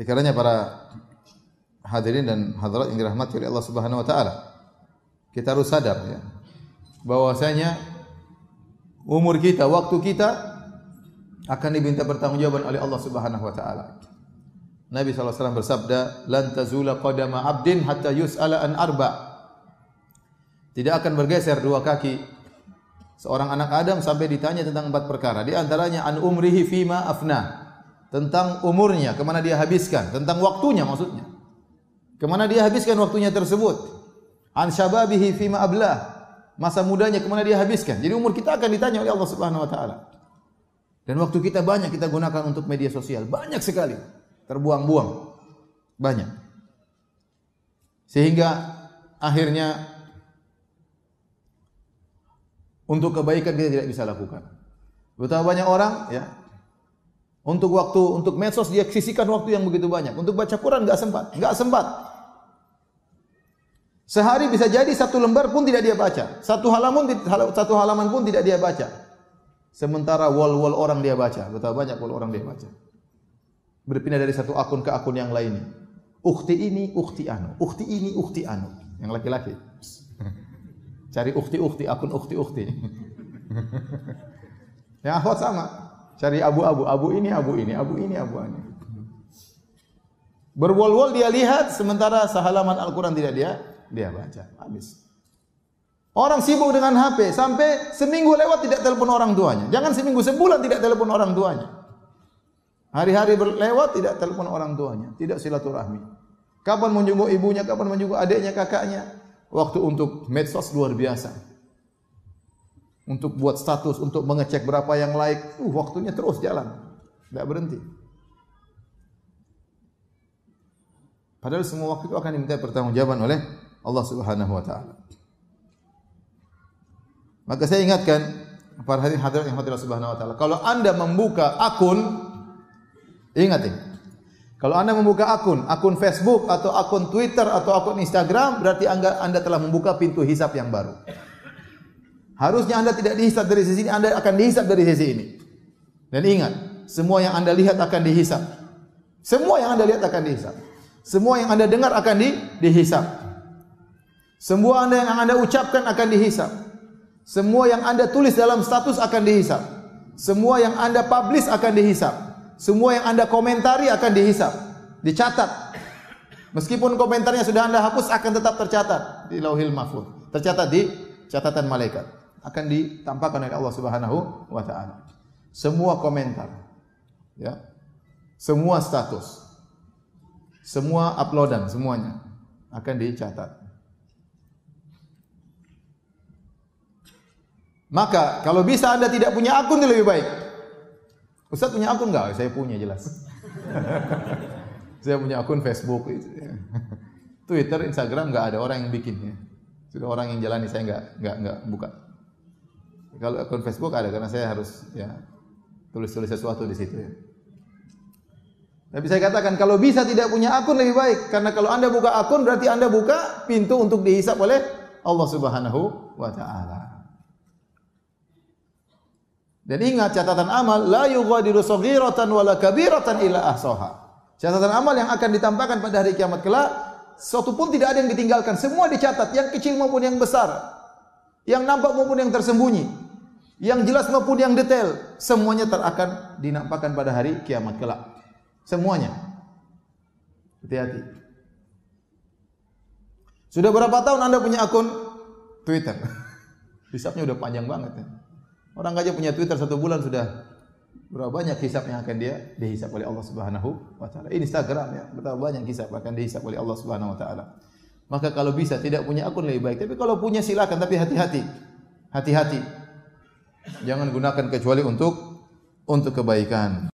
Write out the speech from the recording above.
Dikarenanya para hadirin dan hadirat yang dirahmati oleh Allah Subhanahu wa taala. Kita harus sadar ya bahwasanya umur kita, waktu kita akan diminta pertanggungjawaban oleh Allah Subhanahu wa taala. Nabi SAW bersabda, "Lan tazula qadama 'abdin hatta yus'ala an arba." Tidak akan bergeser dua kaki seorang anak Adam sampai ditanya tentang empat perkara. Di antaranya an umrihi fima afna. Tentang umurnya, ke mana dia habiskan. Tentang waktunya maksudnya. Ke mana dia habiskan waktunya tersebut. An syababihi fima ablah. Masa mudanya ke mana dia habiskan. Jadi umur kita akan ditanya oleh Allah Subhanahu wa taala. Dan waktu kita banyak kita gunakan untuk media sosial. Banyak sekali terbuang-buang. Banyak. Sehingga akhirnya untuk kebaikan kita tidak bisa lakukan. Betapa banyak orang ya untuk waktu untuk medsos dia sisihkan waktu yang begitu banyak. Untuk baca Quran enggak sempat, enggak sempat. Sehari bisa jadi satu lembar pun tidak dia baca. Satu halaman satu halaman pun tidak dia baca. Sementara wall-wall orang dia baca. Betapa banyak wall orang dia baca berpindah dari satu akun ke akun yang lainnya. Ukti ini, ukti anu. Ukti ini, ukti anu. Yang laki-laki. Cari ukti-ukti, akun ukti-ukti. yang akhwat sama. Cari abu-abu. Abu ini, abu ini. Abu ini, abu ini. Berwol-wol dia lihat, sementara sehalaman Al-Quran tidak dia dia baca. Habis. Orang sibuk dengan HP sampai seminggu lewat tidak telepon orang tuanya. Jangan seminggu sebulan tidak telepon orang tuanya. Hari-hari berlewat tidak telepon orang tuanya, tidak silaturahmi. Kapan menjenguk ibunya, kapan menjenguk adiknya, kakaknya. Waktu untuk medsos luar biasa. Untuk buat status, untuk mengecek berapa yang like, uh, waktunya terus jalan. Tidak berhenti. Padahal semua waktu itu akan diminta pertanggungjawaban oleh Allah Subhanahu wa taala. Maka saya ingatkan para hadirin hadirat yang hadirat Subhanahu wa taala, kalau Anda membuka akun Ingat ini. Kalau Anda membuka akun, akun Facebook atau akun Twitter atau akun Instagram, berarti Anda, anda telah membuka pintu hisap yang baru. Harusnya Anda tidak dihisap dari sisi ini, Anda akan dihisap dari sisi ini. Dan ingat, semua yang Anda lihat akan dihisap. Semua yang Anda lihat akan dihisap. Semua yang Anda dengar akan di, dihisap. Semua Anda yang Anda ucapkan akan dihisap. Semua yang Anda tulis dalam status akan dihisap. Semua yang Anda publish akan dihisap. Semua yang Anda komentari akan dihisap, dicatat. Meskipun komentarnya sudah Anda hapus akan tetap tercatat di Lauhil Mahfuz. Tercatat di catatan malaikat. Akan ditampakkan oleh Allah Subhanahu wa taala. Semua komentar ya. Semua status. Semua uploadan semuanya akan dicatat. Maka kalau bisa Anda tidak punya akun lebih baik. Ustaz punya akun enggak? Saya punya jelas. saya punya akun Facebook Twitter, Instagram enggak ada orang yang bikin ya. Sudah orang yang jalani saya enggak enggak enggak buka. Kalau akun Facebook ada karena saya harus ya tulis-tulis sesuatu di situ ya. Tapi saya katakan kalau bisa tidak punya akun lebih baik karena kalau Anda buka akun berarti Anda buka pintu untuk dihisap oleh Allah Subhanahu wa taala. Dan ingat catatan amal la yughadiru saghiratan wala kabiratan illa ahsaha. Catatan amal yang akan ditampakkan pada hari kiamat kelak suatu pun tidak ada yang ditinggalkan, semua dicatat, yang kecil maupun yang besar. Yang nampak maupun yang tersembunyi. Yang jelas maupun yang detail, semuanya terakan dinampakkan pada hari kiamat kelak. Semuanya. Hati-hati. Sudah berapa tahun Anda punya akun Twitter? Hisapnya udah panjang banget ya. Orang aja punya Twitter satu bulan sudah berapa banyak hisap yang akan dia dihisap oleh Allah Subhanahu wa taala. Ini Instagram ya, betapa banyak hisap akan dihisap oleh Allah Subhanahu wa taala. Maka kalau bisa tidak punya akun lebih baik. Tapi kalau punya silakan tapi hati-hati. Hati-hati. Jangan gunakan kecuali untuk untuk kebaikan.